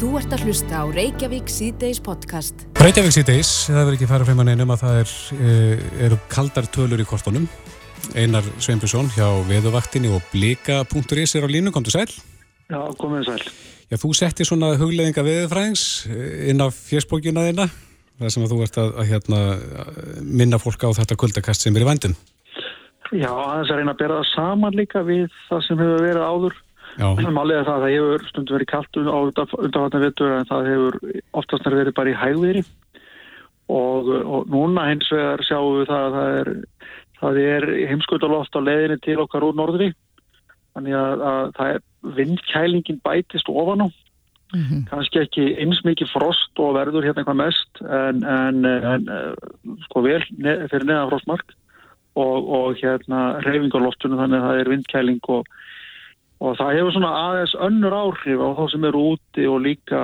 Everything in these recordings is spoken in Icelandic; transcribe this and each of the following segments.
Þú ert að hlusta á Reykjavík C-Days podcast. Reykjavík C-Days, það verður ekki fara frem að neinum að það er, eh, eru kaldar tölur í kortunum. Einar Sveinbjörnsson hjá Veðuvaktinni og Blika.is er á línu, kom til sæl. Já, komið sæl. Já, þú setti svona hugleðinga veðufræðings eh, inn á fjersbókina þeina, það sem að þú ert að, að hérna, minna fólk á þetta kuldakast sem er í vandum. Já, aðeins að reyna að bera það saman líka við það sem hefur verið áður Málega það að það hefur stundu verið kallt á undanvartan vittur en það hefur oftast verið bara í hægveri og, og núna hins vegar sjáum við það að það er, það er heimskutaloft á leðinni til okkar úr norðri. Þannig að, að það er vindkælingin bætist ofan á. Mm -hmm. kannski ekki eins mikið frost og verður hérna eitthvað mest en, en, en sko vel fyrir neðan frostmark og, og hérna reyfingarloftunum þannig að það er vindkæling og og það hefur svona aðeins önnur áhrif á þá sem eru úti og líka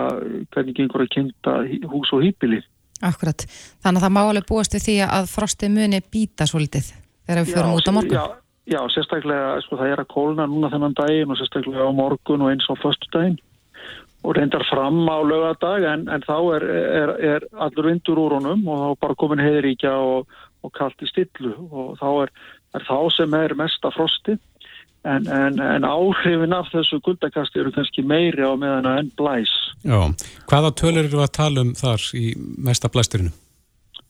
hvernig gengur að kynnta hús og hýpili. Akkurat, þannig að það má alveg búast við því að frostið muni býta svolítið þegar við förum já, út á morgun. Já, já sérstaklega, sko, það er að kólna núna þennan daginn og sérstaklega á morgun og eins á förstu daginn og reyndar fram á lögadag en, en þá er, er, er allur vindur úr honum og þá bara komin heiðríkja og, og kallt í stillu og þá er, er þá sem er mesta frostið En, en, en áhrifin af þessu guldakasti eru kannski meiri á meðan enn blæs. Já, hvaða tölur eru að tala um þar í mesta blæsturinu?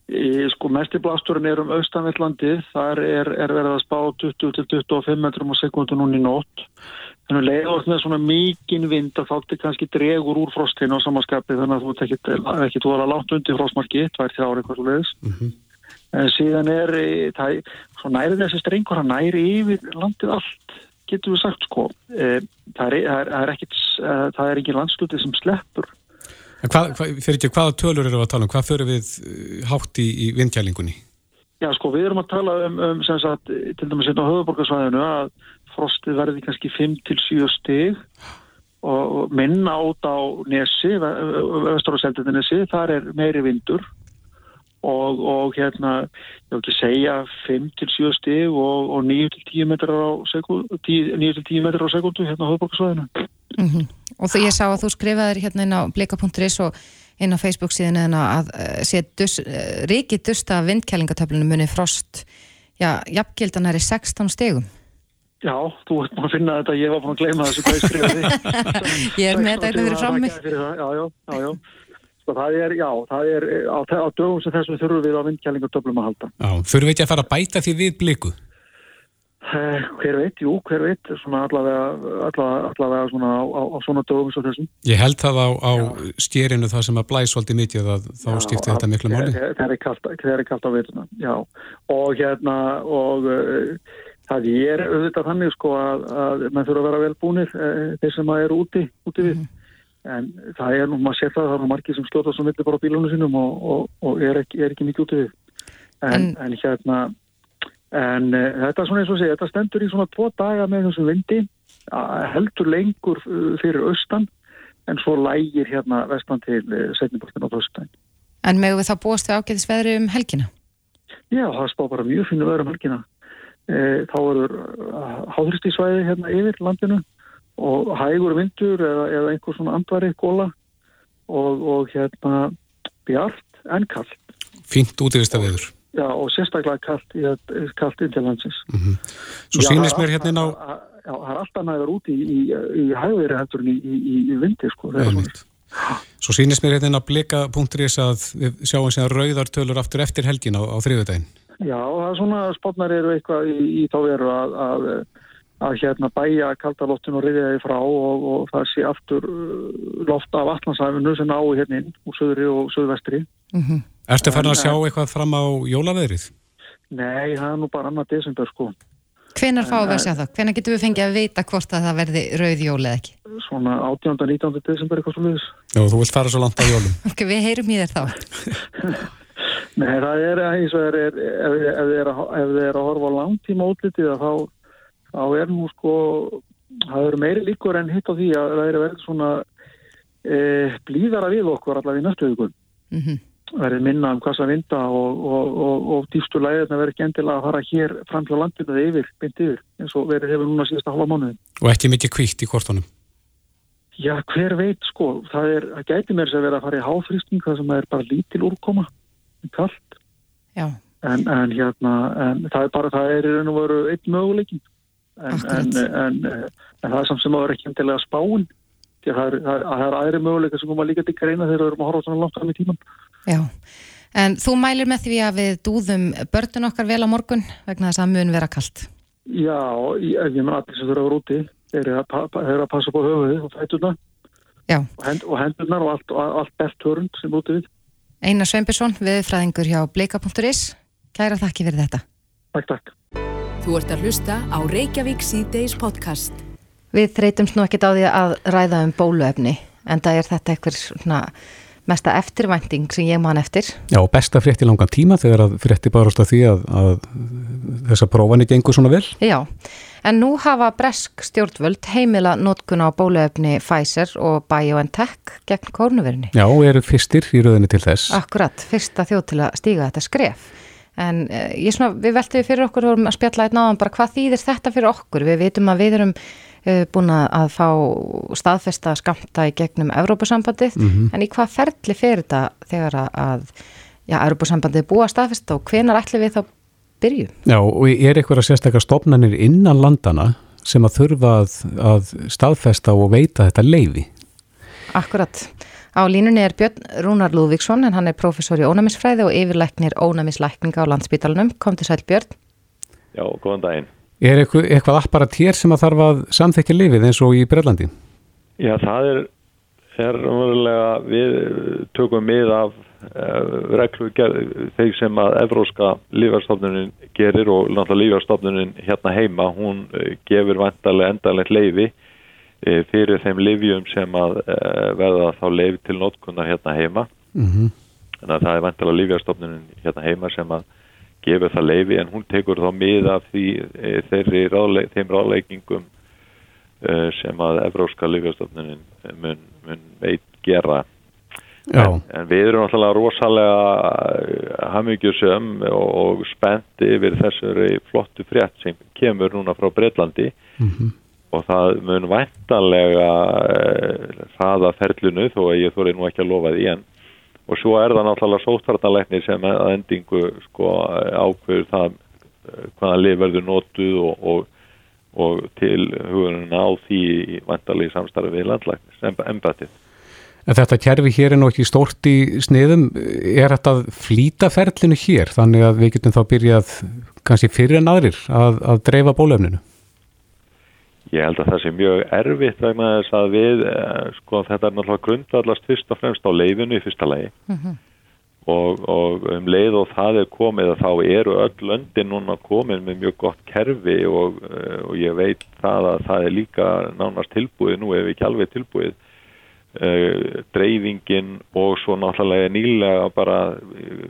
Í, sko, mesti blæsturinn er um austanvillandið, þar er, er verið að spá 20-25 metrum á sekundu núni nótt. Þannig að leiðast með svona mikinn vind að þátti kannski dregur úr frostinu á samanskapi þannig að þú ert ekki, að láta undir frostmarki, tvær þrjári eitthvað svo leiðis. Mm -hmm. En síðan er, það, svo næri þessi strengur, hann næri yfir landið allt getur við sagt sko e, það er, er, er ekkit e, það er ekki landsluti sem sleppur hvað, hvað, Fyrir ekki, hvaða tölur eru að tala um? Hvað fyrir við hátt í, í vindkjælingunni? Já sko, við erum að tala um, um sem sagt, til dæmis hérna á höfuborgarsvæðinu að frostið verði kannski 5-7 stig og minna át á nesi, vestur á seldinni nesi, þar er meiri vindur og, og hérna, ég vil ekki segja 5-7 stig og, og 9-10 metrar á sekundu 9-10 metrar á sekundu hérna á höfðborgarsvæðinu mm -hmm. Og þú, ég sá að þú skrifaði hérna inn á blika.is og inn á Facebook síðan en að uh, sé dus, uh, ríkið dusta vindkælingatöflunum muni frost. Já, jafngildan er í 16 stegum Já, þú ert búin að finna þetta, ég var búin að gleyma þessu hvað ég skrifaði. Ég er með þetta fyrir frammi Já, já, já, já Sko það er, já, það er á, á dögum sem þessum þurfum við á vindkjælingartöflum að halda. Já, þurfum við ekki að fara að bæta því við bliku? Eh, hver veit, jú, hver veit, svona allavega, allavega, allavega svona á, á, á svona dögum sem þessum. Ég held það á, á stjérinu það sem að blæs svolítið mikið að þá skipti þetta miklu máli. Það er kallt, á veituna, já. Og hérna, og uh, það er auðvitað þannig sko að, að mann þurfa að vera velbúnir uh, þeir sem að eru úti, úti við. Mm en það er nú, maður sér það, það er nú margir sem slóta sem vilja bara á bílunum sínum og, og, og er, ekki, er ekki mikið út í því en, en, en hérna en uh, þetta er svona eins og segja, þetta stendur í svona tvo daga með þessum vindi heldur lengur uh, fyrir austan en svo lægir hérna vestan til uh, setnibortin á þaustæn En með við þá búast við ágæðis veðri um helgina? Já, það spá bara mjög finu veðri um helgina. Þá eru háðuristísvæði hérna yfir landinu og hægur vindur eða, eða einhver svona andvari góla og, og hérna bjart en kallt. Fínt útivista viður. Já og sérstaklega kallt, kallt inn til landsins. Mm -hmm. Svo sínist mér hérna inn á... Já, það er alltaf næður úti í, í, í hægveri hættur í, í vindi sko. Svo sínist mér hérna á blika.is að við sjáum sér rauðartölur aftur eftir helgin á, á þriðudaginn. Já, það er svona spotnar eru eitthvað í þá veru að, að að hérna bæja kaldalóttin og riðja því frá og, og það sé aftur uh, loft af allansæfinu sem ái hérna inn úr söðri og söðvestri mm -hmm. Erstu færðin að sjá eitthvað fram á jólaveðrið? Nei, það er nú bara annar desember sko Hvenar fáum við að sjá það? Hvenar getum við fengið að vita hvort að það verði rauð jól eða ekki? Svona 18. 19. desember eitthvað svo leiðis Já, þú vilt fara svo langt á jólum Ok, við heyrum í þér þá Nei, það er eins og er, ef þið er að horfa á langtíma útlitið þá þá er nú sko það eru meiri líkur en hitt á því að það eru verið svona e, blíðara við okkur allavega í næstu viku mm -hmm. verið minna um hvað það vinda og, og, og, og dýfstu læðina verið ekki endilega að fara hér fram til landinu eða yfir, beint yfir eins og verið hefur núna síðasta halva mánuði Og ekki mikið kvíkt í kortunum? Já, hver veit sko, það er, það gæti mér sem að vera að fara í háfrýsting það sem er bara lítil úrkoma, kallt. Já. En, en hérna, en það er bara, það er í raun og veru einn möguleikin. En, en, en, en það er samt sem að vera ekki endilega spáinn. Því að það er, það er, það er aðri möguleika sem koma líka til greina þegar við erum að horfa svona langt fram í tíman. Já, en þú mælir með því að við dúðum börnun okkar vel á morgun vegna þess að mun vera kallt. Já, ég, ég menn allir sem þurfa að vera úti eru að, er að passa på höfuðið og fætuna og, hend, og hendurnar og allt, allt belthörund sem úti við. Einar Sveinbjörnsson, viðfræðingur hjá bleika.is. Kæra þakki fyrir þetta. Takk, takk. Þú ert að hlusta á Reykjavík C-Days podcast. Við þreytumst nú ekkit á því að ræða um bóluefni en það er þetta eitthvað svona mesta eftirvænting sem ég man eftir. Já, besta frétt í langan tíma þegar að frétti barast af því að, að þessa prófani gengur svona vel. Já, en nú hafa bresk stjórnvöld heimila nótkun á bóluefni Pfizer og BioNTech gegn kórnuverinu. Já, og eru fyrstir í rauninni til þess. Akkurat, fyrsta þjóð til að stíga þetta skref. En uh, svona, við veltum við fyrir okkur að spjalla einn á bara hvað þýðir þetta fyrir okkur? Við vitum að við erum búin að fá staðfesta skamta í gegnum Európusambandið, mm -hmm. en í hvað ferli fyrir þetta þegar að er búið að staðfesta og hvenar ætlum við þá byrju? Já, og er eitthvað að sérstaklega stofnanir innan landana sem að þurfa að, að staðfesta og veita þetta leiði? Akkurat. Á línunni er Björn Rúnar Lúðvíksson, en hann er professor í ónæmisfræði og yfirleiknir ónæmislækninga á landsbítalunum. Kom til sæl Björn. Já, góðan daginn. Er eitthvað, eitthvað apparat hér sem að þarf að samþekja lifið eins og í Brellandi? Já, það er, er umverulega, við tökum mið af uh, reglu þeir sem að Evróska lífarstofnunin gerir og náttúrulega lífarstofnunin hérna heima, hún uh, gefur vantarlega endarlegt leifi uh, fyrir þeim livjum sem að verða þá leifi til notkunnar hérna heima. Mm -hmm. Að það er vantarlega lífarstofnunin hérna heima sem að gefur það leifi en hún tekur þá mið af því e, þeirri ráðleik, þeim ráðleikingum e, sem að Evróska lífjastofnunin mun, mun veit gera en, en við erum alltaf rosalega e, hafmyggjusum og, og spenti yfir þessari flottu frétt sem kemur núna frá Breitlandi mm -hmm. Og það mun væntanlega hraða ferlunu þó að ég þóri nú ekki að lofa því en og svo er það náttúrulega sóttartanleikni sem að endingu sko ákveður það eh, hvaða lið verður nótuð og, og, og til hugurinn á því vantarlegi samstarfi við landlæknis, embatið. En þetta kerfi hér er nú ekki stórt í sniðum, er þetta að flýta ferlinu hér þannig að við getum þá byrjað kannski fyrir en aðrir að, að dreifa bólefninu? Ég held að það sé mjög erfitt vegna þess að við, eh, sko þetta er náttúrulega grundvallast fyrst og fremst á leiðinu í fyrsta leiði mm -hmm. og, og um leið og það er komið að þá eru öll löndin núna komið með mjög gott kerfi og, eh, og ég veit það að það er líka nánast tilbúið nú ef ekki alveg tilbúið uh, dreifingin og svo náttúrulega nýlega bara,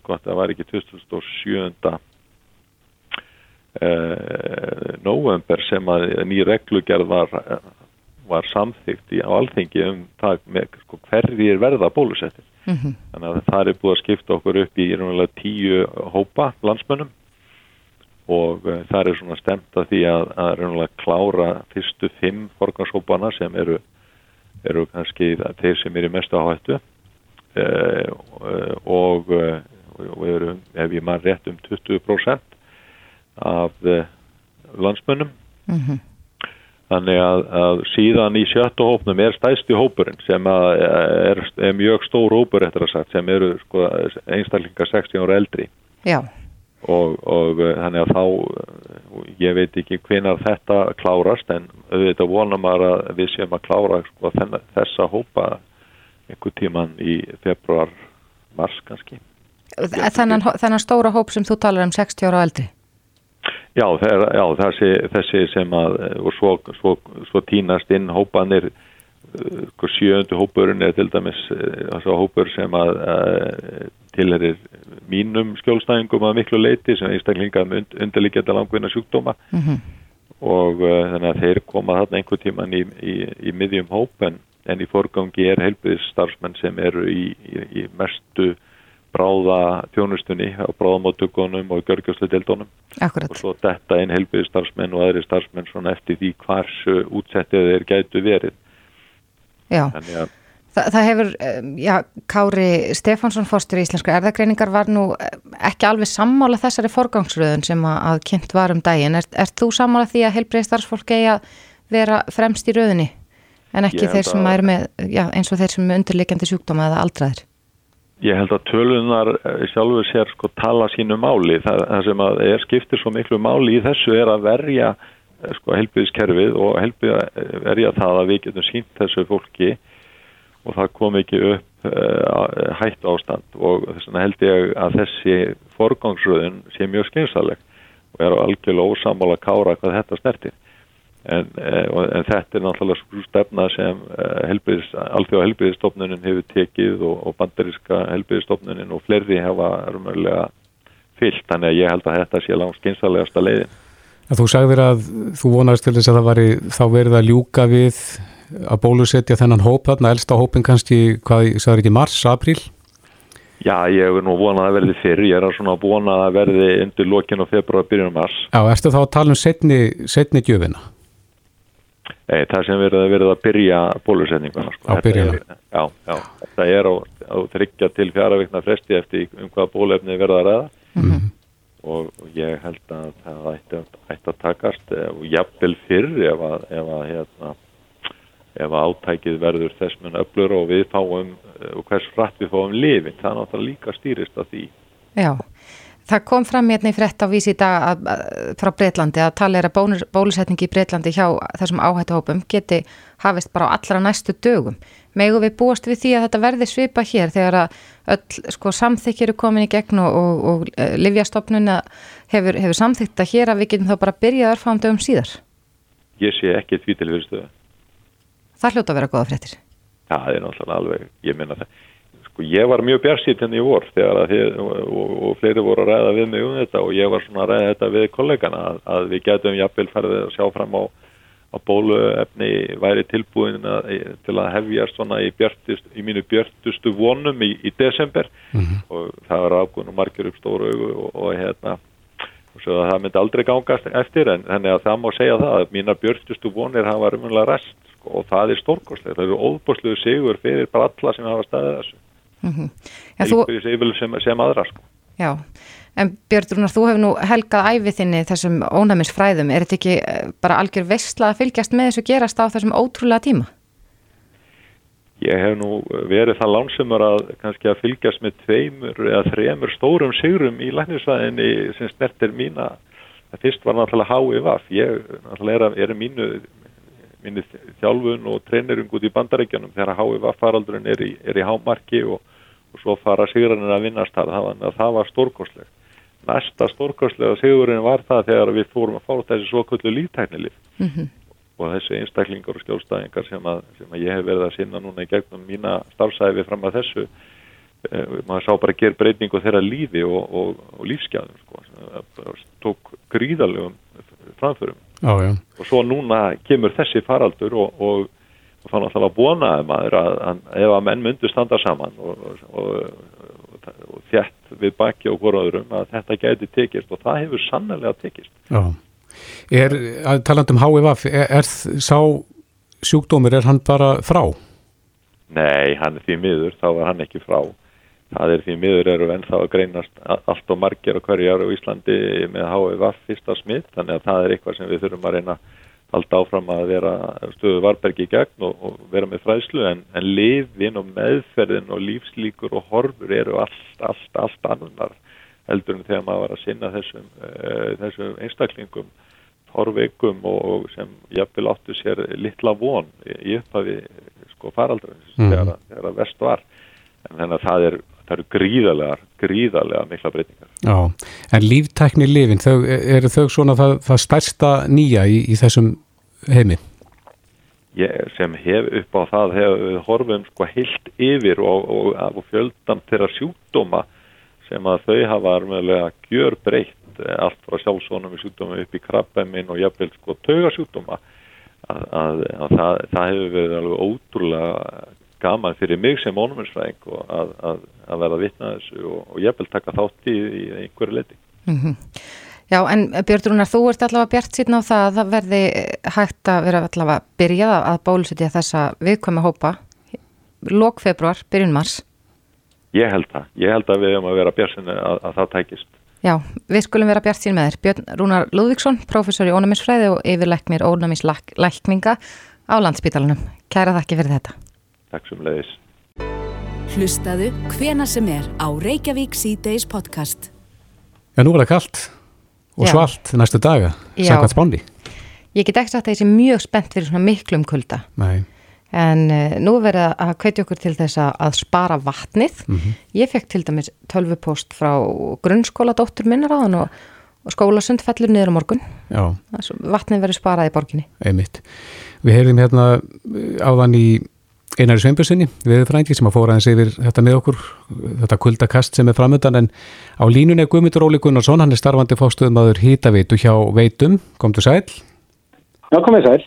gott það var ekki 2007 Uh, november sem að ný reglugerð var, var samþygt í álþengi um það með sko, hverjir verða bólusettir. Mm -hmm. þannig að það er búið að skipta okkur upp í tíu hópa landsmönnum og uh, það er svona stemt að því að, að klára fyrstu fimm forganshópana sem eru, eru kannski þeir sem eru mest áhættu. Uh, og við erum, ef ég maður rétt um 20% af uh, landsmönnum. Mm -hmm. þannig að, að síðan í sjöttu hópnum er stæsti hópurinn sem er, er mjög stór hópur eftir að sagt sem eru sko, einstaklingar 60 ára eldri. Og, og uh, þannig að þá ég veit ekki hvenar þetta klárast en auðvitað vonum að við séum að klára sko, þenn, þessa hópa einhver tíman í februar mars kannski. Þannig, þannig stóra hóp sem þú talar um 60 ára eldri Já, þeir, já þessi, þessi sem að og svo, svo, svo tínast inn hópanir uh, sko, sjöndu hópurinn er til dæmis uh, hópur sem að uh, tilherir mínum skjólstæðingum að miklu leiti sem einstaklingar með undirliggjanda langvinna sjúkdóma mm -hmm. og uh, þannig að þeir koma þarna einhver tíman í, í, í miðjum hópen en í forgangi er heilbyrðisstarfsmenn sem eru í, í mestu bráða þjónustunni á bráðamóttökunum og görgjörslu deildónum Akkurat. og svo þetta einn helbiði starfsmenn og aðri starfsmenn svona eftir því hvers útsettið þeir gætu verið Já, Þa, það hefur, já, Kári Stefánsson fórstur í Íslenska erðagreiningar var nú ekki alveg sammála þessari forgangsröðun sem að, að kynnt var um daginn. Er, er þú sammála því að heilbreyð starfsfólk eigi að vera fremst í röðunni en ekki þeir sem er með, já, eins og þeir sem er undirleikjandi sjúkdóma eða aldraðir? Ég held að tölunar eh, sjálfur sér sko tala sínu máli. Það, það sem að er skiptir svo miklu máli í þessu er að verja eh, sko helbiðiskerfið og helbiða eh, verja það að við getum sínt þessu fólki og það kom ekki upp uh, hætt ástand og þess vegna held ég að þessi forgangsröðun sé mjög skeinsaleg og er algjörlega ósamála kára hvað þetta snertir en, uh, en þetta er náttúrulega stefna sem uh, alþjóða helbiðistofnunin hefur tekið og, og bandaríska helbiðistofnunin og fleiri hefa rumörlega fyllt, þannig að ég held að þetta sé langt skeinsalegasta leiðin. Þú sagðir að þú vonaðist til þess að það var í, þá verið að ljúka við að bólusetja þennan hóp þarna, elsta hópin kannski, hvað, sagði ekki, mars, april? Já, ég er nú vonað að verði fyrr, ég er svona vonað að verði undir lokin og februar byrjunum mars. Já, erstu þá að tala um setni, setni gjöfina? Nei, það sem verið að verið að byrja bólusetninguna. Sko. Á byrjuna? Já, já, það er á, á tryggja til fjara vikna fresti eftir um hvaða bólefni verða að ræða. Mm -hmm. Og ég held að það ætti, ætti að takast og jafnvel fyrr ef að, ef að hérna, ef átækið verður þess mun öflur og við fáum eh, og hvers frætt við fáum lifin, það er náttúrulega líka stýrist af því. Já, það kom fram hérna í frett á vísi í dag frá Breitlandi að tala er að bólusetningi í Breitlandi hjá þessum áhættuhópum geti hafist bara á allra næstu dögum. Megu við búast við því að þetta verði svipa hér þegar að öll sko, samþykjir er komin í gegn og, og, og uh, Livjastofnuna hefur, hefur samþykta hér að við getum þá bara byrjað örfam dögum síðar? Ég sé ekki því til fyrirstöðu. Það hljóta að vera goða fréttir. Já, það er náttúrulega alveg, ég minna það. Sko ég var mjög björnsýtt henni í vor þegar að þið og, og fleiri voru að ræða við mig um þetta og ég var svona að ræða þetta við kollegana að, að við getum jafnvel ferðið að sjá fram á að bóluefni væri tilbúin að, til að hefjast svona í, björtust, í mínu björtustu vonum í, í desember. Mm -hmm. og það var ákvönd og margir upp stóru augu og, og hérna og svo að það myndi aldrei gangast eftir en þannig að það má segja það að mína björtustu vonir hafa umhverjulega rest og það er stórkostlega, það eru óbúrsluðu sigur fyrir bara alla sem hafa staðið þessu mm -hmm. þú... sem, sem aðra sko. Já, en Björn þú hefur nú helgað æfið þinni þessum ónæmisfræðum, er þetta ekki eh, bara algjör vestla að fylgjast með þessu gerast á þessum ótrúlega tíma? Ég hef nú verið það lánsumur að kannski að fylgjast með tveimur eða þremur stórum sigurum í læknisvæðinni sem snertir mína það fyrst var náttúrulega HIVF ég náttúrulega er, er mínu minni þjálfun og treynirung út í bandaríkjanum þegar HVF faraldurinn er í, er í hámarki og, og svo fara sigurinn að vinnast þar, það, það var stórkosleg næsta stórkoslega sigurinn var það þegar við fórum að fá þessi svokvöldu líftæknilif mm -hmm. og þessi einstaklingar og skjólstæðingar sem, að, sem að ég hef verið að sinna núna í gegnum mína starfsæfi fram að þessu eh, maður sá bara að gera breytingu þeirra lífi og, og, og lífsgjæðum sko. tók gríðalegum framförum Já, já. og svo núna kemur þessi faraldur og, og, og þá náttúrulega búnaði maður að, að ef að menn myndu standa saman og, og þjætt við baki og hvoraðurum að þetta gæti tekist og það hefur sannlega tekist Já, er, taland um HIVF er, er sá sjúkdómir, er hann bara frá? Nei, hann er því miður, þá var hann ekki frá það er því miður eru en þá að greinast allt og margir og hverjar á Íslandi með HVF fyrsta smitt þannig að það er eitthvað sem við þurfum að reyna alltaf áfram að vera stöðu varbergi í gegn og, og vera með fræslu en, en lifin og meðferðin og lífslíkur og horfur eru allt, allt, allt annar heldur en þegar maður var að sinna þessum, uh, þessum einstaklingum horfeikum og, og sem jafnvel áttu sér litla von í upphafi sko faraldurins mm. þegar, þegar að vest var en þannig að það er það eru gríðarlega, gríðarlega mikla breytingar. Já, en líftækni lifin, þau, eru þau svona það, það stærsta nýja í, í þessum heimi? Ég sem hef upp á það hefur horfum sko heilt yfir og, og, og fjöldan þeirra sjúkdóma sem að þau hafa armöðulega gjör breytt allt frá sjálfsónum í sjúkdóma upp í krabbæmin og jafnvel sko taugasjúkdóma að, að, að það, það hefur verið alveg ótrúlega gaman fyrir mig sem ónuminsfræðing að, að, að vera að vitna þessu og, og ég vil taka þátt í, í einhverju leti. Mm -hmm. Já, en Björn Rúnar, þú ert allavega bjart síðan á það að það verði hægt að vera allavega byrjað að bólusetja þessa viðkvæmi hópa lók februar, byrjun mars. Ég held það. Ég held að við erum að vera bjart síðan að, að það tækist. Já, við skulum vera bjart síðan með þér. Björn Rúnar Lúðvíksson, professor í ónæmisfræði og yfirleiknir ónæmislækninga á landsbítalunum. Kæra þakki fyrir þetta. Takk sem leiðis. Hlustaðu hvena sem er á Reykjavík C-Days podcast. Já, nú var það kallt og Já. svalt næstu daga, samkvæmt spándi. Ég get ekki sagt að ég sé mjög spennt fyrir svona miklum kulda. Nei, En uh, nú verða að hvetja okkur til þess að, að spara vatnið. Ég fekk til dæmis tölvupost frá grunnskóla dóttur minnar á þann og, og skólasund fellur niður á morgun. já, Þess- Vatnið verður sparað í borginni. einmitt. Við heyrðum hérna uh, áðan í Einari Sveinbjörnssoni, viðfrængi sem að fóra aðeins yfir þetta með okkur, þetta kuldakast sem er framöndan en á línunni er Guðmundur Óli Gunnarsson, hann er starfandi fóstuðmaður hýtaveitu hjá Veitum, komdu sæl. Já, komið sæl.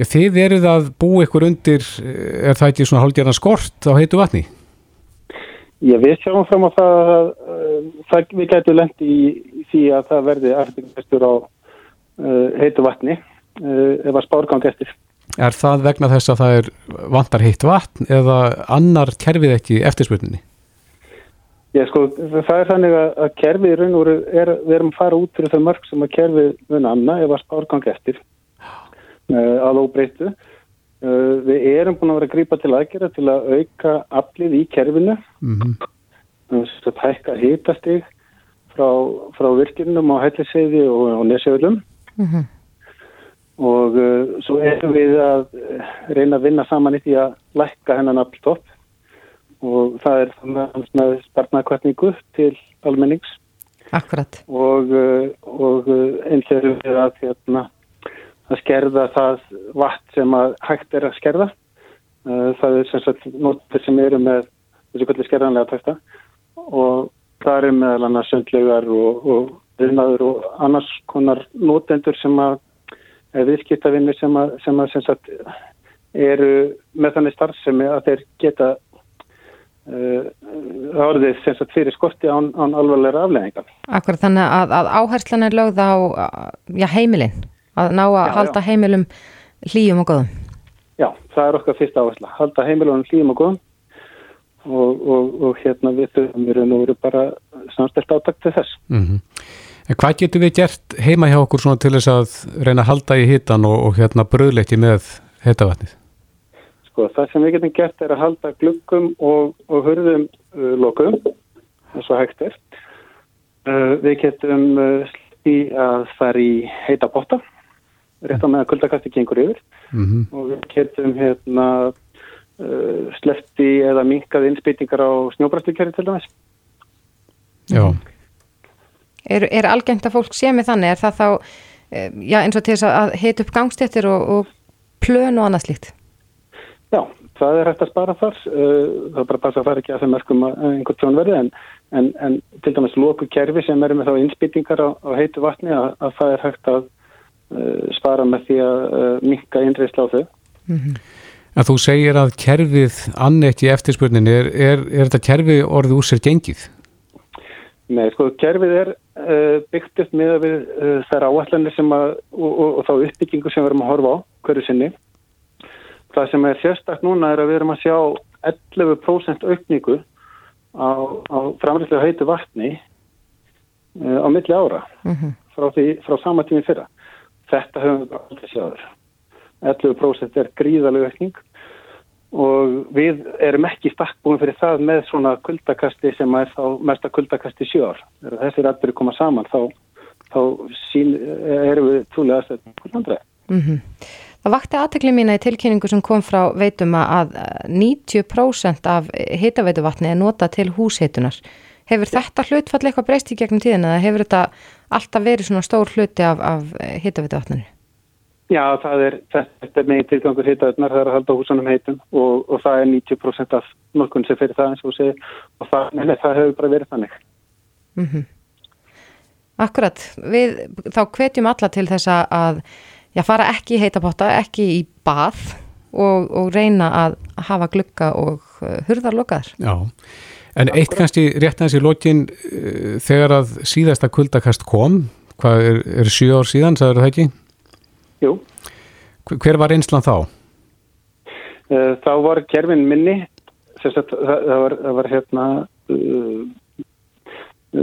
Já, þið eruð að búa ykkur undir, eh, er það ekki svona hálfgerðan skort á heitu vatni? Ég við sjáum fram á það að uh, það, við gætu lendi í, því að það verði afhengistur á uh, heitu vatni uh, ef að spárgang eftir. Er það vegna þess að það er vantar heitt vatn eða annar kerfið ekki eftirspurninni? Ég sko, það er þannig að, kerfið í raun og veru er, við erum að fara út fyrir þau mörg sem að kerfið mun anna ef að spárgang eftir uh, að óbreytu. Uh, við erum búin að vera að grípa til aðgerða til að auka aflið í kerfinu. Mm þess að hækka hitastig frá, frá virkinum á helliseiði og, og nesjöflum Mm og uh, svo erum við að uh, reyna að vinna saman í því að lækka hennan afltopp og það er þannig með spartnaðkvætningu til almennings Akkurat. og, uh, og uh, eins erum við að, hérna, að skerða það vatn sem að hægt er að skerða. Uh, það er sem sagt notur sem eru með þessu kvöldi skerðanlega tækta og það er meðal annars söndlegar og, og og annars konar notendur sem að viðskiptavinnir sem að sem, að, sem sagt, eru með þannig starfsemi að þeir geta uh, orðið sem sagt fyrir skorti án, án alvarlega afleðingar. Akkurat þannig að, að áherslan er lögð á já, heimilin. Að ná að Já, já. halda heimilum hlýjum og góðum. Já, það er okkar fyrsta áhersla. Halda heimilunum hlýjum og góðum og, og, og hérna við þurfum við nú bara samstelt átakt til þess. -hmm. En hvað getur við gert heima hjá okkur til þess að reyna að halda í hitan og, og hérna bröðleikti með heitavatnið? Sko, það sem við getum gert er að halda gluggum og, og hurðum uh, lokum, eins og hægt er. Uh, við getum uh, í að fara í heita botta, rétt á meðan kuldakasti gengur yfir Mm og við getum hérna uh, slefti eða minkað innspýtingar á snjóbrastukerri til dæmis. Já, Er, er algengt að fólk sé með þannig? Er það þá, eh, já eins og til þess að hita upp gangstéttir og, og plön og annað slíkt? Já, það er hægt að spara þar. Uh, það er bara að passa að fara ekki að þeim merkum að einhvern tjón verði en, en, en til dæmis loku kerfi sem eru með þá innspýtingar á, á heitu vatni að, að það er hægt að uh, spara með því að uh, minka innreysla á þau. en þú segir að kerfið ann ekki eftirspurninni, er, er, er þetta kerfi orðið úr sér gengið? Nei, sko, kerfið er uh, byggt upp með við uh, þær áallanir sem að, og, og, og þá uppbyggingu sem við erum að horfa á hverju sinni. Það sem er sérstakt núna er að við erum að sjá 11% aukningu á, á framræslega heitu vatni uh, á milli ára frá, því, frá sama tími fyrra. Þetta höfum við aldrei sjáður. 11% er gríðalega aukning og við erum ekki stakkbúin fyrir það með svona kuldakasti sem er þá mesta kuldakasti. Þegar þessir allir koma saman þá, þá sín, erum við trúlega aðstöðum hverjandræði. Mm Það vakti aðtekli mína í tilkynningu sem kom frá veitum að að 90% af hitaveituvatni er nota til húshitunar. Hefur þetta hlutfall eitthvað breyst í gegnum tíðina eða hefur þetta alltaf verið svona stór hluti af, af hitaveituvatninu? Já, það er, þetta er megin tilgangur hitaðunar, það er að halda húsanum heitum og, og það er 90% af nokkunn sem fyrir það eins og þú segir og það, nei, það hefur bara verið þannig. Mm Akkurat, við þá hvetjum alla til þess að- já, fara ekki í heitapotta, ekki í bað og, og reyna að hafa glugga og uh, hurðar lokaðar. Já, en eitt kannski rétt aðeins í lokin uh, þegar að síðasta kuldakast kom, hvað er, er sjö ár síðan, sagður það ekki? Jú. Hver var einslan þá? Uh, þá var kerfin minni, sagt, það, það, var, það var hérna uh,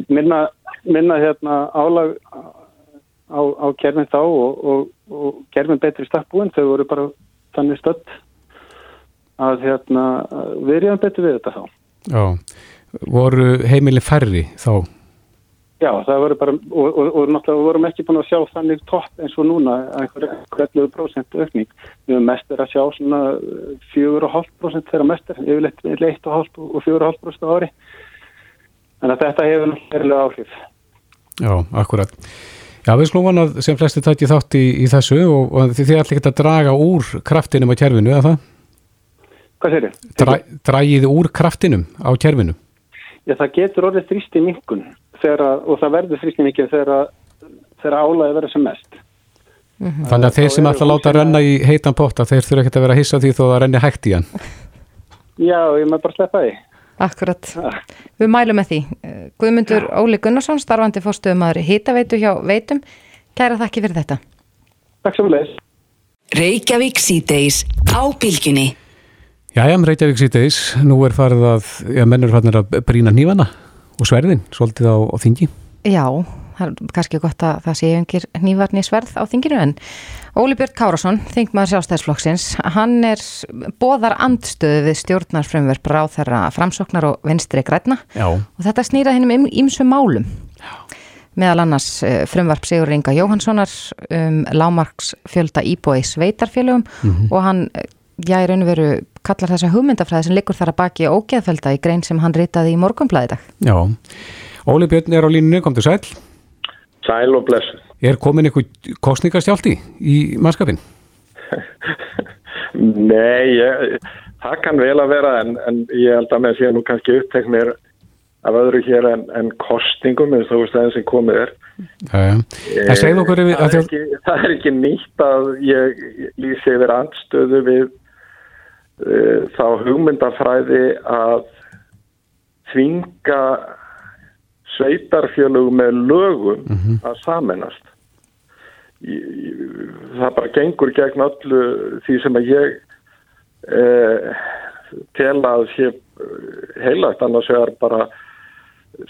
minna, minna hérna álag á, á kerfin þá og, og, og kerfin betri stakkbúin, þau voru bara þannig stödd að hérna, við erum betur við þetta þá. Já, voru heimilin færri þá? Já, það voru bara, og, og, og náttúrulega vorum ekki búin að sjá þannig topp eins og núna, einhver 11% aukning. Við höfum mest er að sjá svona 4,5% þegar mest er, yfirleitt 1,5% og 4,5% á ári. Þannig að þetta hefur náttúrulega áhrif. Já, akkurat. Já, við slúum að sem flesti tætti þátt í, í þessu og, og þið ætla ekki að draga úr kraftinum á kjærfinu, eða það? Hvað segir þið? Dra, dragið úr kraftinum á kjærfinu? Já, það getur orðið þrýsti minkun og það verður þrýsti minkun þegar, álæði verður sem mest. Mm -hmm. Þannig að þeir sem ætla að láta renna í heitan potta, þeir þurfa ekki að vera að hissa því þó að renni hægt í hann. Já, ég maður bara sleppa því. Akkurat. Ja. Við mælum með því. Guðmundur ja. Óli Gunnarsson, starfandi fórstuðumæður Hítaveitu hjá Veitum. Kæra þakki fyrir þetta. Takk sem leis. Reykjavík síðdeis á bylginni. Jæja, Reykjavík síðdeis. Nú er farið að, já, mennur fannir að brína nývana og sverðin, svolítið á, á þingi. Já, það er kannski gott að það sé yngir nývarni sverð á þinginu en Óli Björn Kárasson, þingmaður sjálfstæðisflokksins, hann er bóðar andstöðu við stjórnarfrömmverð brá þeirra framsóknar og venstri græna Já. og þetta snýra hennum ímsu málum. Já. Meðal annars frumvarp Sigur Inga Jóhanssonar um lámarks fjölda íbói sveitarfélögum mm -hmm. og hann, já, í raun og veru kallar þessa hugmyndafræði sem liggur þar að baki ógeðfelda í grein sem hann ritaði í morgunblæði dag. Já, Óli Björn er á línunni, kom til sæl. Sæl og blessu. Er komin eitthvað kostningastjálti í mannskapin? Nei, ég, það kann vel að vera en, en ég held að með sé nú kannski uppteknir af öðru hér en, en kostningum eins og það sem komið er. Það segð okkur yfir... Það, það, það er ekki nýtt að ég lýsi yfir andstöðu við þá hugmyndafræði að þvinga sveitarfjölug með lögum mm -hmm. að samennast. Það bara gengur gegn öllu því sem að ég eh, tel að sé heilagt annars er bara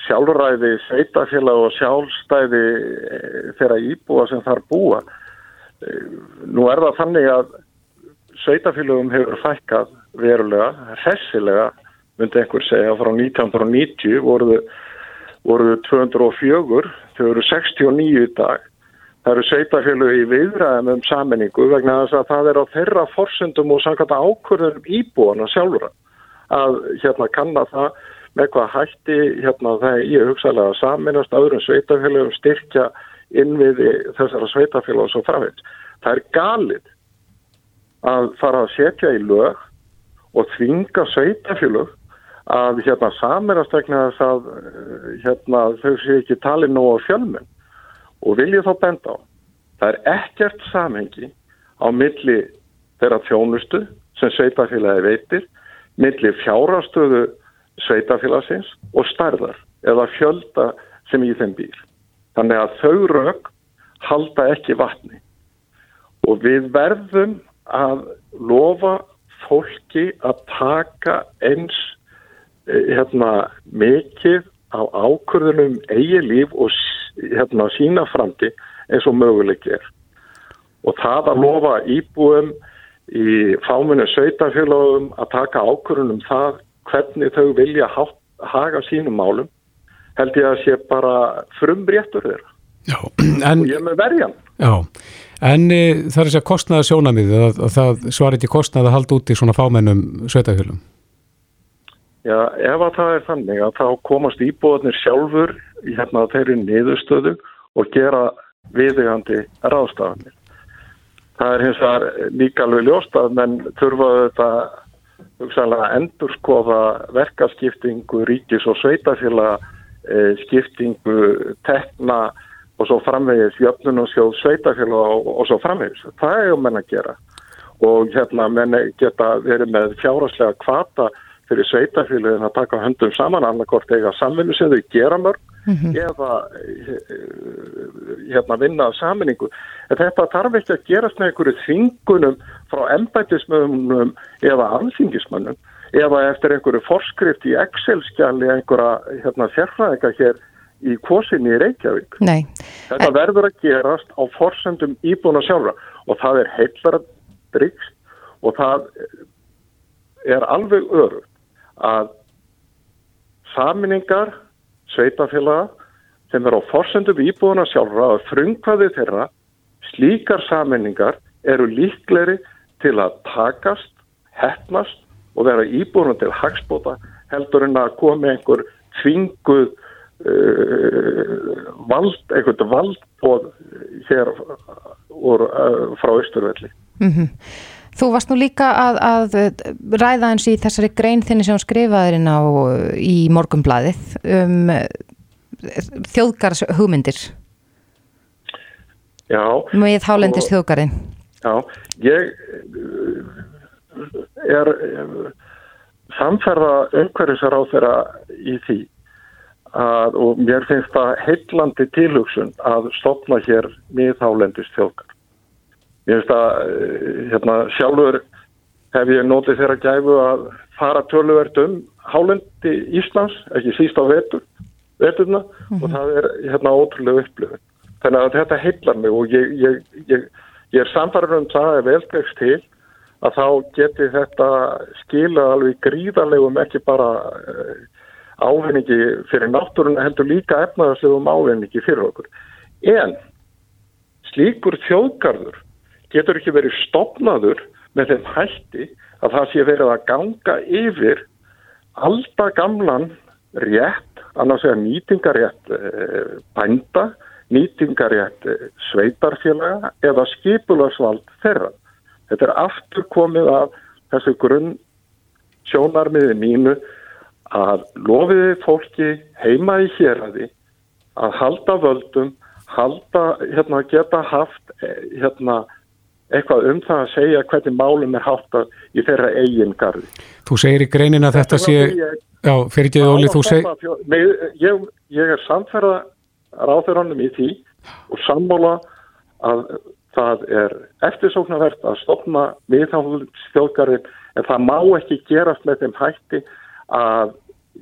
sjálfræði sveitafélag og sjálfstæði þeirra íbúa sem þar búa. Nú er það þannig að sveitafélagum hefur fækkað verulega, hressilega, myndi einhver segja, frá 1990 voruðu voru 204, þau eru 69 í dag. Það eru sveitafélög í viðræðum um sammenningu vegna þess að það er á þeirra forsendum og samkvæmt ákvörðunum íbúana sjálfur að hérna kanna það með hvað hætti hérna það ég hugsaðlega að saminast öðrum sveitafélögum styrkja innviði þessara sveitafélög og svo framvegð. Það er galið að fara að setja í lög og þvinga sveitafélög að hérna samirast að eh, hérna þau sé ekki talið nú á fjölmenn og viljið þá benda á. Það er ekkert samhengi á milli þeirra þjónustu sem sveitafélagi veitir, milli fjárastöðu sveitafélagsins og starðar eða fjölda sem í þeim býr. Þannig að þau rauk halda ekki vatni og við verðum að lofa fólki að taka eins Eh, hérna, mikið á ákvörðunum eigi líf og hérna, sína framti eins og möguleik er. Og það að lofa íbúum í fáminu sveitafélagum að taka ákvörðunum það hvernig þau vilja haga sínum málum held ég að sé bara frumréttur þeirra. Já, en... Og ég með verjan. Já, en e, það er þess að kostnaða sjónamið að, að það svarir ekki kostnaða að halda út í svona fámennum sveitafélagum. Já, ef að það er þannig að þá komast íbúðanir sjálfur í hérna þeirri niðurstöðu og gera viðegandi ráðstafanir. Það er hins vegar líka alveg ljóst að menn þurfaðu þetta hugsanlega endurskoða verkaskiptingu, ríkis og sveitafélag, e, skiptingu, tekna og svo framvegis jöfnun og sjóð sveitafélag og, og svo framvegis. Það er um menn að gera og hérna menn geta verið með fjáraslega kvata fyrir sveitafélagin að taka höndum saman annarkort eiga samvinnu sem þau gera mörg mm -hmm. eða hérna vinna saminningu. En þetta þarf ekki að gerast með einhverju þingunum frá embætismöðunum eða alþingismönnum eða eftir einhverju forskrift í Excel-skjali einhverja hérna, sérfræðinga hér í kvosinni í Reykjavík. Nei. Þetta en... verður að gerast á forsendum íbúna sjálfra og það er heillara drikst og það er alveg öru að saminningar sveitafélaga sem er á forsendum íbúðuna sjálfra að frungvaði þeirra slíkar saminningar eru líkleri til að takast, hefnast og vera íbúðuna til hagspóta heldur en að komi einhver tvinguð vald, einhvern valdbóð hér úr, uh, frá Östurvelli. Mm -hmm. Þú varst nú líka að, að ræða eins í þessari grein þinni sem skrifaðurinn á í morgumblaðið um þjóðgars hugmyndir. Já. Með hálendis þjóðgarinn. Já, ég er samferða umhverfisar á þeirra í því að, og mér finnst það heillandi tilhugsun að stopna hér með hálendis þjóðgar. Ég veist að eh, hérna, sjálfur hef ég nótið þeirra gæfu að fara töluvert um hálendi Íslands, ekki síst á vetur, veturna mm -hmm. og mhm. það er hérna ótrúlega upplifun. Þannig að þetta heillar mig og ég, ég, ég, ég er samfarið um það að velkvæmst til að þá geti þetta skila alveg gríðarlegum ekki bara uh, ávinningi fyrir náttúruna heldur líka efnaðarslegum ávinningi fyrir okkur. En slíkur þjóðgarður getur ekki verið stopnaður með þeim hætti að það sé verið að ganga yfir alltaf gamlan rétt, annars er nýtingarétt e, bænda, nýtingarétt e, sveitarfélaga eða skipularsvald þeirra. Þetta er aftur komið af þessu grunn sjónarmiði mínu að lofiði fólki heima í héræði að halda völdum, halda, hérna, geta haft, e, hérna, eitthvað um það að segja hvernig málum er háttað í þeirra eigin garði. Þú segir í greinin að þetta sé, ég, já, fyrir ekki Óli, þú segir... Ég, ég er samferða ráðverðanum í því og sammála að það er eftirsóknarvert að stopna miðháðstjóðgarðin en það má ekki gerast með þeim hætti að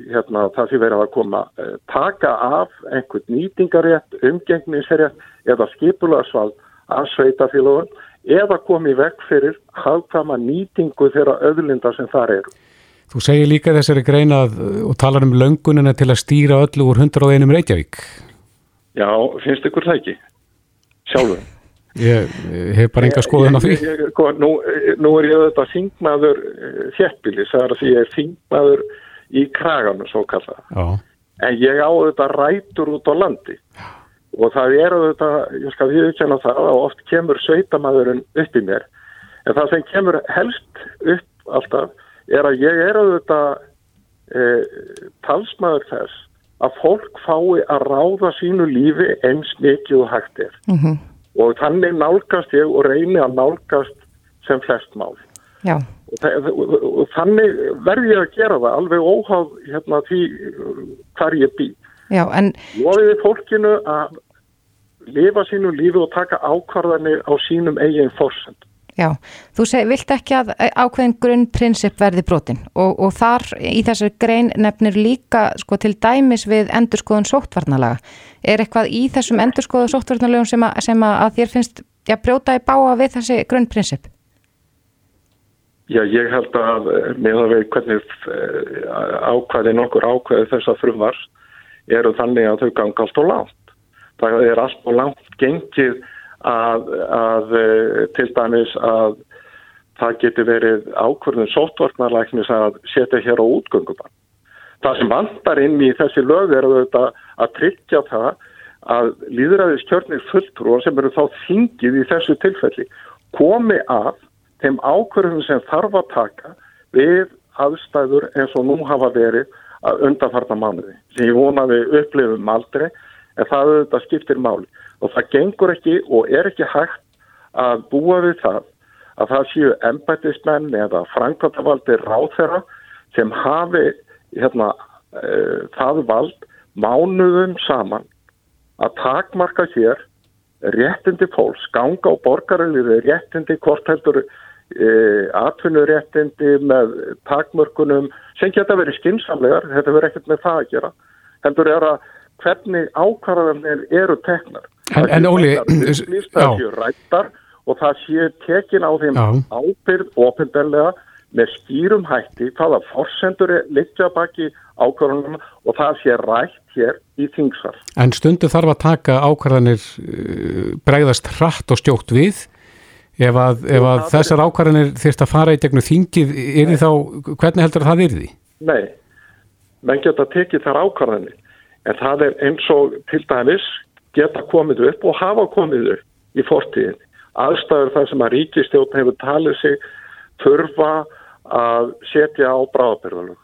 hérna, það sé verið að koma eh, taka af einhvern nýtingarétt, umgengnisrétt eða skipularsvald að sveitafélagun eða komið vekk fyrir hafðkama nýtingu þeirra öðlinda sem þar eru. Þú segir líka þessari greinað og talar um löngunina til að stýra öllu úr 101 Reykjavík. Já, finnst ykkur það ekki? Sjálfur. Ég, ég hef bara enga skoðun á því. Ég, ég, sko, nú, nú er ég auðvitað þingmaður eh, þjættbílis, það er að því ég er þingmaður í kraganu, svo kalla. Já. En ég á auðvitað rætur út á landi. Já og það er auðvitað, ég skal viðkjanna það og oft kemur sveitamæðurinn upp í mér en það sem kemur helst upp alltaf er að ég er auðvitað e, talsmaður þess að fólk fái að ráða sínu lífi eins mikið og hægt er mm -hmm. og þannig nálgast ég og reyni að nálgast sem flest mál og, það, og, þannig verð ég að gera það alveg óháð hérna, því hvar ég bý Já, en... Lofiði fólkinu að lifa sínu lífi og taka ákvarðanir á sínum eigin fórsend. Já, þú seg, vilt ekki að ákveðin grunnprinsip verði brotin og, og þar í þessu grein nefnir líka sko, til dæmis við endurskoðun sóttvarnalaga. Er eitthvað í þessum endurskoðu sóttvarnalögum sem, sem að þér finnst já, brjóta í báa við þessi grunnprinsip? Já, ég held að með að við hvernig eh, ákvæði nokkur ákvæði þess að frumvars eru þannig að þau ganga allt og látt. Það er allt og langt gengið að, að eh, til dæmis að það geti verið ákvörðun sóttvarnarlæknis að setja hér á útgöngubann. Það sem vandar inn í þessi lög er að, að tryggja það að líðræðiskjörnir fulltrúar sem eru þá þingið í þessu tilfelli komi af þeim ákvörðun sem þarf að taka við aðstæður eins og nú hafa verið að undanfarta mánuði sem ég vonaði upplifum aldrei en það auðvitað skiptir máli. Og það gengur ekki og er ekki hægt að búa við það að það séu embætismenn eða frangvöldavaldi ráþera sem hafi hérna, uh, það vald mánuðum saman að takmarka hér réttindi fólks, ganga á borgaraliði réttindi, hvort heldur atvinnuréttindi með takmörkunum sem geta verið skinsamlegar, þetta verður ekkert með það að gera heldur er að hvernig ákvarðanir eru teknar En, en Óli, já og það sé tekin á þeim já. ábyrð ofinberlega með skýrum hætti hvaða forsendur er litja baki ákvarðanum og það sé rætt hér í þingsar. En stundu þarf að taka ákvarðanir uh, bregðast hratt og stjókt við ef að, ef að þessar ákvarðanir þurft að fara í gegnum þingið, er því þá, hvernig heldur það er því? Nei, menn geta tekið þar ákvarðanir en það er eins og til dæmis geta komið upp og hafa komið upp í fortíðin. Aðstæður þar sem að ríkistjóðn hefur talið sig þurfa að setja á bráðabyrðalög.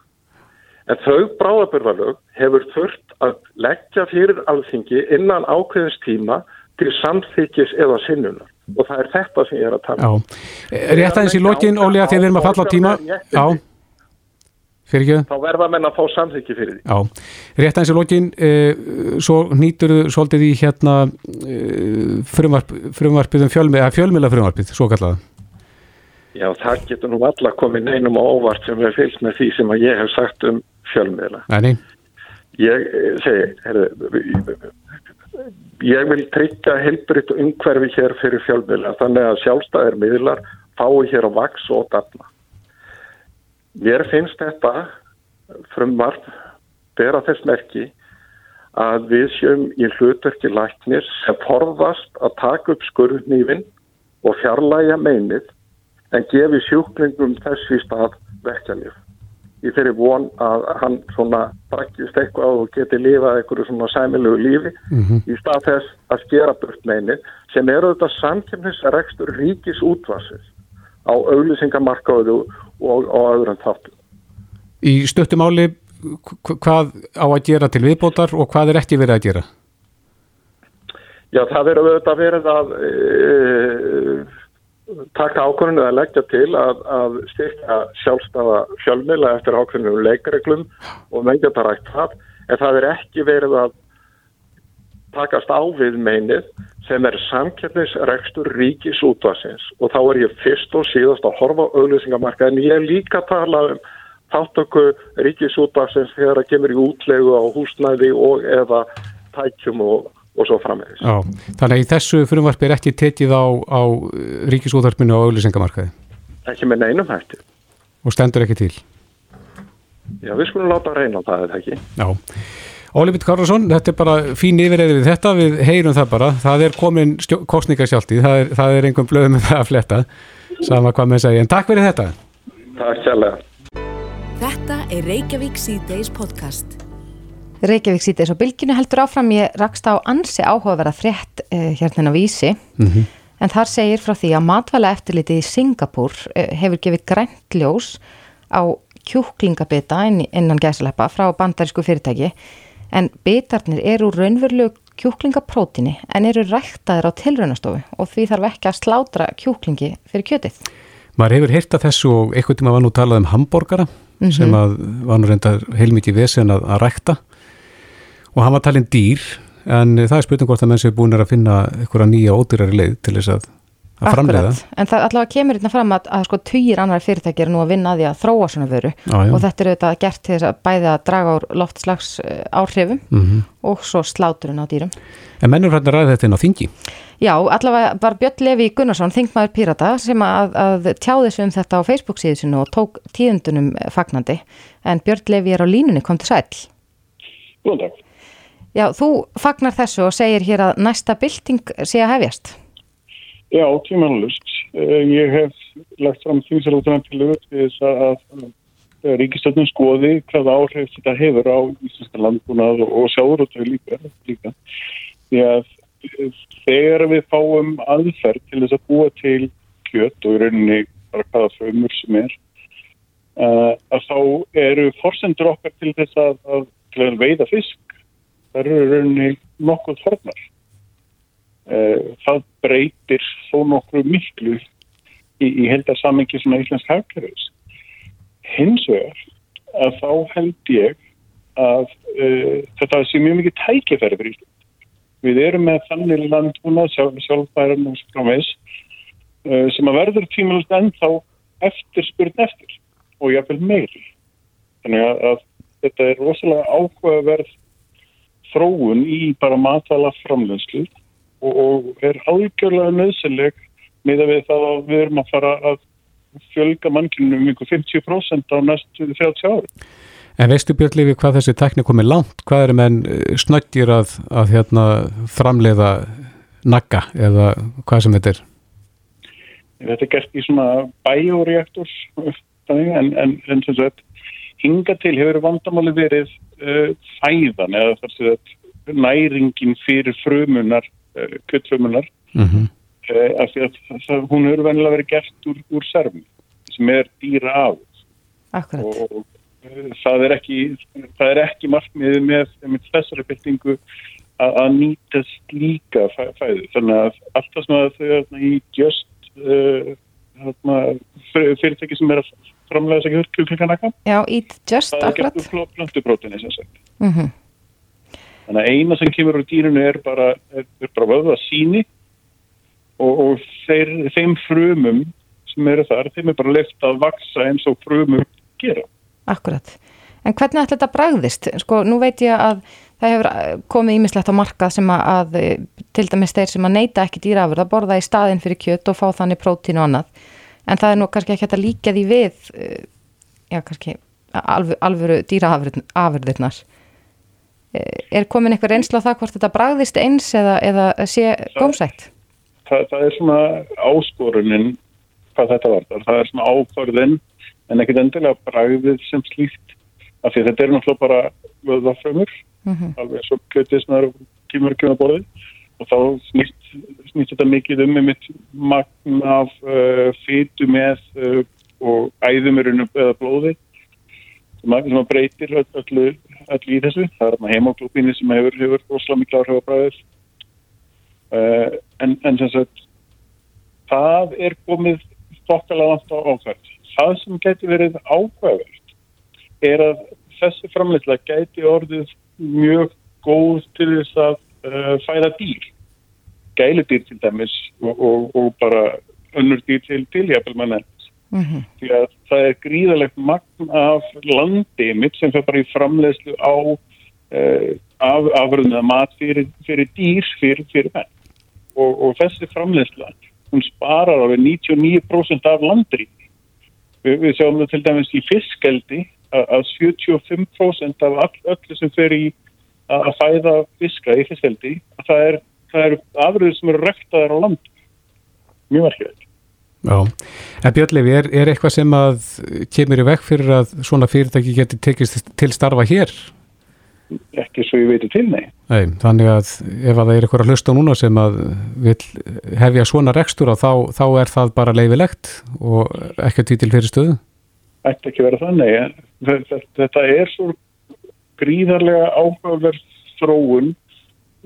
En þau bráðabyrðalög hefur þurft að leggja fyrir alþingi innan ákveðins tíma til samþykis eða sinnunar. Og það er þetta sem ég er að tala. Um. Rétt aðeins í lokin, Óli, að þið verðum að falla á tíma. Já. Þá verða menn að fá samþykki fyrir því. Já, rétt aðeins í lokin, eh, svo nýtur þú svolítið í hérna eh, frumvarp, frumvarpið um fjölmila, fjölmila frumvarpið, svo kallaða. Já, það getur nú alla komið neinum og óvart sem er fylgst með því sem ég hef sagt um fjölmiðla. Nei. Ég eh, segi, herru, ég vil tryggja heilbritt umhverfi hér fyrir fjölmiðla þannig að sjálfstæðir miðlar fái hér á vaks og dafna. Mér finnst þetta frumvarf bera þess merki að við sjöum í hlutverki læknir sem forðast að taka upp skurðnýfin og fjarlæga meinið en gefi sjúklingum þessi stað verkefnið. Ég fyrir von að hann svona brakkist eitthvað og geti lifað einhverju svona sæmilegu lífi mm -hmm. í stað þess að skera burt meini sem eru þetta samkjöfnisrekstur ríkis útvarsins á auðlýsingamarkaðu og á öðrum þáttum. Í stöttumáli hvað á að gera til viðbótar og hvað er ekki verið að gera? Já, það verður auðvitað verið að e, taka ákvörðinu að leggja til að, að styrka sjálfstafa fjölmila eftir ákvörðinu leikreglum og menn geta rægt það en það er ekki verið að takast á við meinið sem er samkjörnisregstur ríkis útvarsins og þá er ég fyrst og síðast að horfa auðlýsingamarka en ég er líka að tala um þáttöku ríkis útvarsins þegar það kemur í útlegu á húsnæði og eða tækjum og og svo framvegis. Já, þannig að í þessu frumvarpi er ekki tekið á, á ríkisúðarpinu og auðlisengamarkaði? Ekki með neinum hætti. Og stendur ekki til? Já, við skulum láta að reyna á það, eða ekki. Já. Ólífitt Karlsson, þetta er bara fín yfirreðið við þetta, við heyrum það bara, það er komin kostningasjáltið, það er, það er einhvern blöð með það að fletta, sama hvað með segja, en takk fyrir þetta. Takk sjálflega. Þetta er Reykjavík C-Days podcast. Reykjavík sítið svo bylginu heldur áfram ég rakst á ansi áhugaverða frétt eh, hérna á vísi mm -hmm. en þar segir frá því að matvæla eftirliti í Singapúr eh, hefur gefið grænt ljós á kjúklingabita inn, innan gæslepa frá bandarísku fyrirtæki en bitarnir eru raunverulegu kjúklingaprótini en eru ræktaðir á tilraunastofu og því þarf ekki að slátra kjúklingi fyrir kjötið. Maður hefur heyrt að þessu og einhvern tíma var nú talað um hambúrgara mm -hmm. sem að var nú reynda heilmikið vesen að, að rækta og hann var talin dýr en það er spurning hvort að menn séu búin að finna einhverja nýja ódýrari leið til þess að, að framleiða. En það allavega kemur hérna fram að, að sko týjir annar fyrirtækir nú að vinna að því að þróa svona vöru já. og þetta er auðvitað gert til þess að bæði að draga úr loftslags eh, áhrifum mm -hmm. og svo sláturinn á dýrum. En mennur hérna ræði þetta inn á þingi? Já, allavega var Björn Levi Gunnarsson, þingmaður Pirata sem að, að tjáði sig um þetta á Facebook síðu sinu og tók tíðundunum fagnandi en Björn Levi er á línunni, kom til sæl. Góðan dag. Já, þú fagnar þessu og segir hér að næsta bylting sé að hefjast. Já, tímanlust. Eh, ég hef lagt fram þýmsalóttunan til þess að ríkistöldun skoði hvað áhrif þetta hefur á íslenska landbúnað og sjáur og þau líka, líka. Að eh, þegar við fáum aðferð til þess að búa til kjött og í rauninni hvaða frömmur sem er eh, að þá eru forsendur okkar til þess að, að, að veiða fisk það eru rauninni nokkuð hornar. Eh, það breytir þó nokkru miklu í, í heldarsammingi svona íslensk hafkerfis. Hins vegar að þá held ég að uh, þetta sé mjög mikið tækifæri fyrir Ísland. Við erum með þannig landbúna sjálf, sjálfbærum og framvegs uh, sem að verður tímalust ennþá eftir spurn eftir og jáfnveil meiri. Þannig að, að þetta er rosalega áhugaverð þróun í bara matala framlegslu og, og er algjörlega nöðsynleg með að við það að við erum að fara að fjölga mannkynum um ykkur 50% á næstu 30 ári. En veistu Björn Lífi hvað þessi teknik komið langt? Hvað eru menn eh, snöggir að, að hérna, framleiða nagga eða hvað sem þetta er? Þetta er gert í svona bioreaktor en, en, en sem sagt hinga til hefur vandamáli verið fæðan eða þar sem þetta næringin fyrir frumunar, uh, kuttfrumunar mm -hmm. uh, af því að það, hún hefur venilega verið gert úr, úr serfum sem er dýra af Akkurat. Og uh, það er ekki það er ekki markmiðið með, með þessari byltingu að, að nýtast líka fæ, fæðu. Þannig að allt það sem að þau í just uh, fyrirtæki sem er að framlega þess að kjúklinganakka. Já, eat just, akkurat. Það er plöntuprótinni sem sagt. Mm -hmm. Þannig að eina sem kemur úr dýrunu er bara, bara vöða síni og, og þeir, þeim frumum sem eru þar, þeim er bara left að vaksa eins og frumum gera. Akkurat. En hvernig ætla þetta bragðist? Sko, nú veit ég að það hefur komið ímislegt á markað sem að, að til dæmis þeir sem að neyta ekki dýrafur að borða í staðin fyrir kjött og fá þannig prótín og annað en það er nú kannski ekki hægt að líka því við eh, já kannski alvöru, alvöru dýraafurðirnar eh, er komin eitthvað reynsla á það hvort þetta bragðist eins eða, eða sé gómsætt? Það, það er svona áskorunin hvað þetta var, það er svona áförðin en ekkert endilega bragðið sem slíkt af því þetta er náttúrulega bara vöðafrömmur mm -hmm. alveg svo kjötið sem það er tímur með borðið og þá snýst, snýst þetta mikið um með mitt magn af uh, fytu með uh, og æðumurinn eða blóði sem að, breytir öllu, öllu í þessu. Það er hemoglóbíni sem hefur, hefur rosalega miklu áhrif á bræðis uh, en, en sem sagt það er komið stokkalega langt á ákvæmt. Það sem getur verið ákvæmt er að þessi framleysla geti orðið mjög góð til þess að uh, fæða dýr gæludýr til dæmis og, og, og bara önnur dýr til tilhjapil mann mm -hmm. því að það er gríðalegt magn af landi mitt sem fer bara í framlegslu á uh, af, afröðna mat fyrir, fyrir dýr fyrir, fyrir menn. Og, og þessi framlegsla hún sparar á 99% af landri við, við sjáum það til dæmis í fiskeldi að 75% af all, öllu sem fer í að fæða fiska í fiskeldi að það er, er afröður sem eru rektaðar á land mjög verkefætt Já, en Björnlefi, er, er eitthvað sem að kemur í vekk fyrir að svona fyrirtæki getur tekist til starfa hér? Ekki svo ég veitir til, nei. Nei, þannig að ef að það er eitthvað að hlusta núna sem að vil hefja svona rekstur þá, þá er það bara leifilegt og ekki til fyrir stöðu? Ætti ekki vera þannig, þetta er svo gríðarlega áhugaverð þróun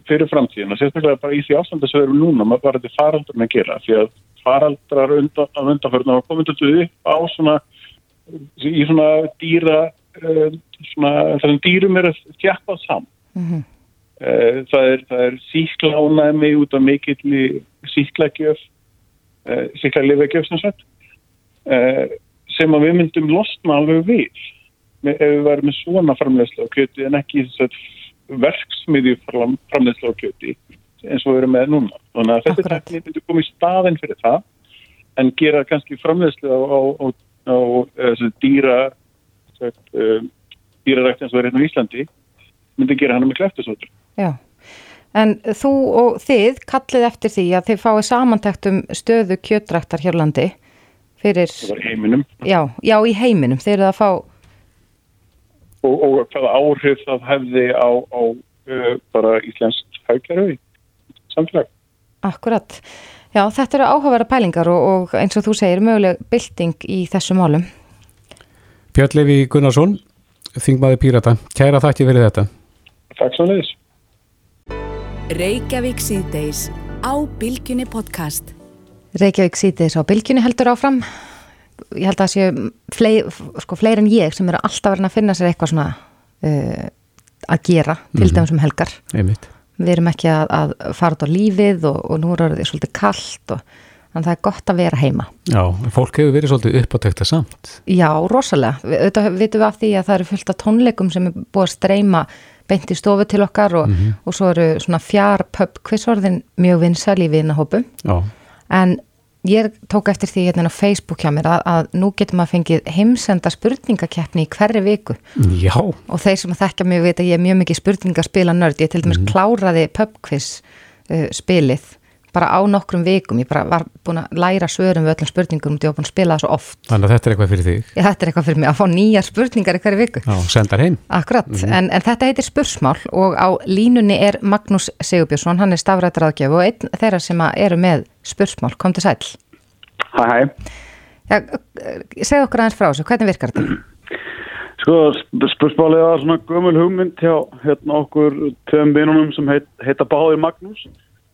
fyrir framtíðina, sérstaklega bara í því ástandi sem við erum núna, maður bara þetta faraldur með að gera, því að faraldrar undan, af undanförnum hafa komið til upp á svona í svona dýra uh, svona, þannig dýrum er að tjappa saman mm -hmm. það er, er síklánaði út af mikill síklagjöf uh, síklaglifegjöf sem sagt sem að við myndum losna alveg við ef við værum með svona framlegslega en ekki verksmiðju framlegslega á kjöti eins og við erum með núna. Þannig að þessi tekník myndi komið í staðin fyrir það en gera kannski framlegslega á, á, á, á dýra dýrarækt eins og er hérna í Íslandi myndi gera hann með kleftusótur. Já. En þú og þið kallið eftir því að þið fáið samantækt um stöðu kjötræktar hér landi fyrir... Það var í heiminum. Já, já, í heiminum. Þeir eru að fá og, og hvaða áhrif það hefði á, á uh, bara íslenskt haugkerfi samfélag. Akkurat. Já, þetta eru áhugaverða pælingar og, og eins og þú segir möguleg bylting í þessu málum. Björnlefi Gunnarsson, Þingmaði Pírata, kæra þakki fyrir þetta. Takk svo leiðis. Reykjavík síðdeis á Bilginni podcast. Reykjavík síðdeis á Bilginni heldur áfram ég held að það séu fleir, sko, fleir en ég sem eru alltaf verið að finna sér eitthvað svona uh, að gera til mm -hmm. dæmis um helgar Einmitt. við erum ekki að, að fara út á lífið og, og nú er það svolítið kallt og þannig að það er gott að vera heima Já, fólk hefur verið svolítið uppátækta samt Já, rosalega, auðvitað vitum við af því að það eru fullt af tónleikum sem er búið að streyma beint í stofu til okkar og, mm -hmm. og svo eru svona fjár pub quizorðin mjög vinsal í vinahópum en ég tók eftir því hérna á Facebook hjá mér að, að nú getur maður fengið heimsenda spurningakeppni í hverri viku. Já. og þeir sem þekkja mig veit að ég er mjög mikið spurningaspila nörd, ég til dæmis mm kláraði pubquiz uh, spilið bara á nokkrum vikum, ég bara var búin að læra svörum við öllum spurningum og ég var búin að spila það svo oft. Þannig að þetta er eitthvað fyrir þig? Já, þetta er eitthvað fyrir mig, að fá nýjar spurningar í hverju viku. Já, sendar heim. Akkurat, mm -hmm. en, en þetta heitir spursmál og á línunni er Magnús Sigurbjörnsson, hann er stafrættraðgjöf og einn þeirra sem eru með spursmál, kom til sæl. Hæ, hæ. Já, segð okkur aðeins frá þessu, hvernig virkar þetta? Sko, spursmálið var svona gömul hugmynd hjá hérna,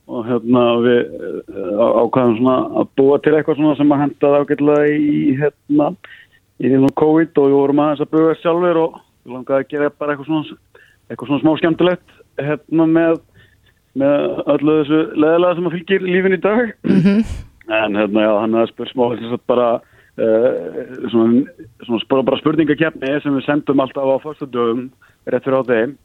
og hérna við eh, ákvæðum svona að búa til eitthvað svona sem að henda það ágætlega í hérna í því svona COVID og við vorum aðeins að buga sjálfur og við langaði að gera bara eitthvað svona eitthvað svona smá skemmtilegt hérna með með öllu þessu leðilega sem að fylgir lífin í dag mm -hmm. en hérna já, hann er spursmál þess að bara uh, svona, svona bara spurningakefni sem við sendum alltaf á fyrstu dögum rétt fyrir á þeim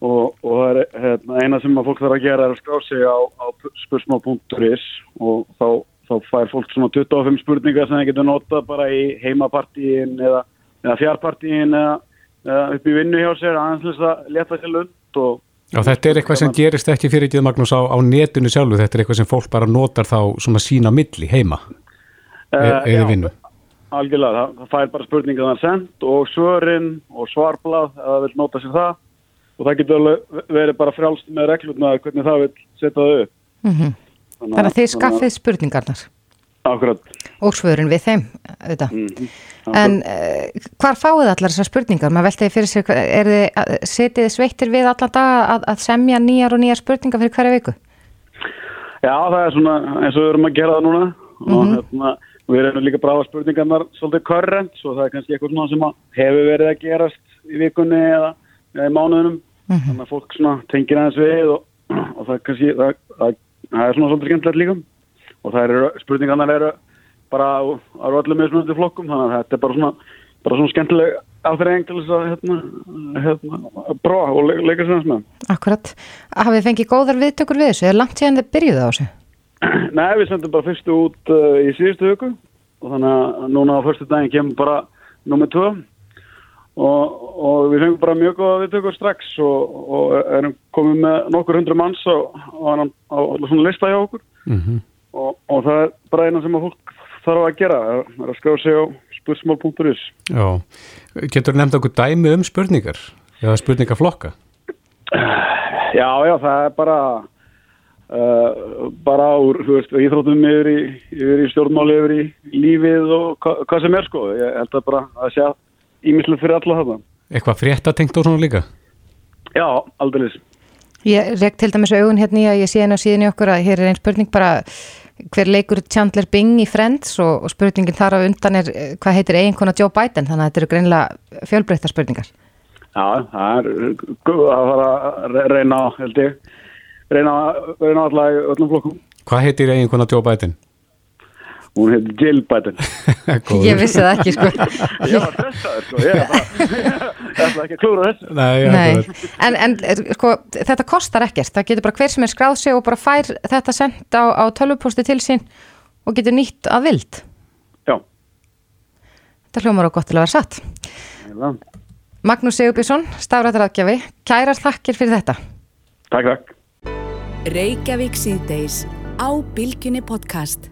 og, og er, hérna, eina sem að fólk þarf að gera er að skrá sig á, á spursmál.is og þá, þá fær fólk svona 25 spurningar sem það getur nota bara í heimapartíin eða, eða fjárpartíin eða, eða upp í vinnu hjá sér aðeins að leta sér lund og Já, þetta er eitthvað sem gerist ekki fyrir ekki Magnús á, á netinu sjálfu, þetta er eitthvað sem fólk bara notar þá svona sína milli heima uh, eða vinnu. Algjörlega, það, fær bara spurningar þannig sendt og svörinn og svarblað, það vil nota sér það og það getur verið bara frjálst með reglurna hvernig það vil setja það upp mm -hmm. þannig, þannig að þið skaffið spurningarnar Akkurat og svörin við þeim mm -hmm. en uh, hvar fáið allar þessar spurningar? maður veltaði fyrir sig, er þið setið sveittir við allar daga að, að semja nýjar og nýjar spurningar fyrir hverja viku? Já, það er svona eins og við erum að gera það núna mm -hmm. og mhm. hérna, við erum líka bráða spurningarnar svolítið korrent, svo það er kannski eitthvað sem hefur verið að gerast í vikunni eða, eða í mánuðunum mm -hmm. þannig að fólk tengir aðeins við og, og það, kannski, það, það, það er svona svolítið skemmtilegt líka. Og það eru spurningarnar eru bara á, öllum meðsmunandi flokkum þannig að þetta er bara svona, bara svona skemmtileg áþæri englis að hérna, hérna, prófa og le leika sér með. Akkurat, hafið fengið góðar viðtökur við þessu, er langt síðan þið byrjuði á þessu? Nei, við sendum bara fyrstu út uh, í síðustu vöku og þannig að núna á förstu daginn kemur bara nummið 2 og, og við fengum bara mjög góða viðtökur strax og, og erum komið með nokkur hundru manns á, á, á, á svona lista hjá okkur. Mm -hmm. og, og það er bara eina sem að fólk þarf að gera, það er að skrá sig á spursmál.is Já, getur þú nefnt okkur dæmi um spurningar? Eða spurningaflokka? Já, já, það er bara uh, bara úr, þú veist, íþróttum yfir í, í stjórnmáli, yfir í lífið og hva, hvað sem er sko, ég held að bara að segja ímislega fyrir alla þetta. Eitthvað fréttatengt og svona líka? Já, aldrei. Ég reykt til dæmis augun hérna í að ég sé henni á síðan í okkur að hér er einn spurning bara hver leikur Chandler Bing í Friends og, og spurningin þar á undan er eh, hvað heitir eiginkona Joe Biden þannig að þetta eru greinlega fjölbreytta spurningar. Já, það er guð að fara að reyna á, held ég, reyna, reyna allavega öllum flokkum. Hvað heitir eiginkona Joe Biden? Hún hefði Jill Biden ég vissi það ekki sko. Ég var stressaður sko. Ég ætla ekki að klúra þessu. Nei. En, en sko þetta kostar ekkert. Það getur bara hver sem er skráð sig og bara fær þetta sendt á, á tölvuposti til sín og getur nýtt að vild. Já. Þetta hljómar á gott til að vera satt. Eða. Magnús Sigurbjörnsson stafrættarafgjafi, kærar þakkir fyrir þetta. Takk, takk. Reykjavík síðdeis á Bilginni podcast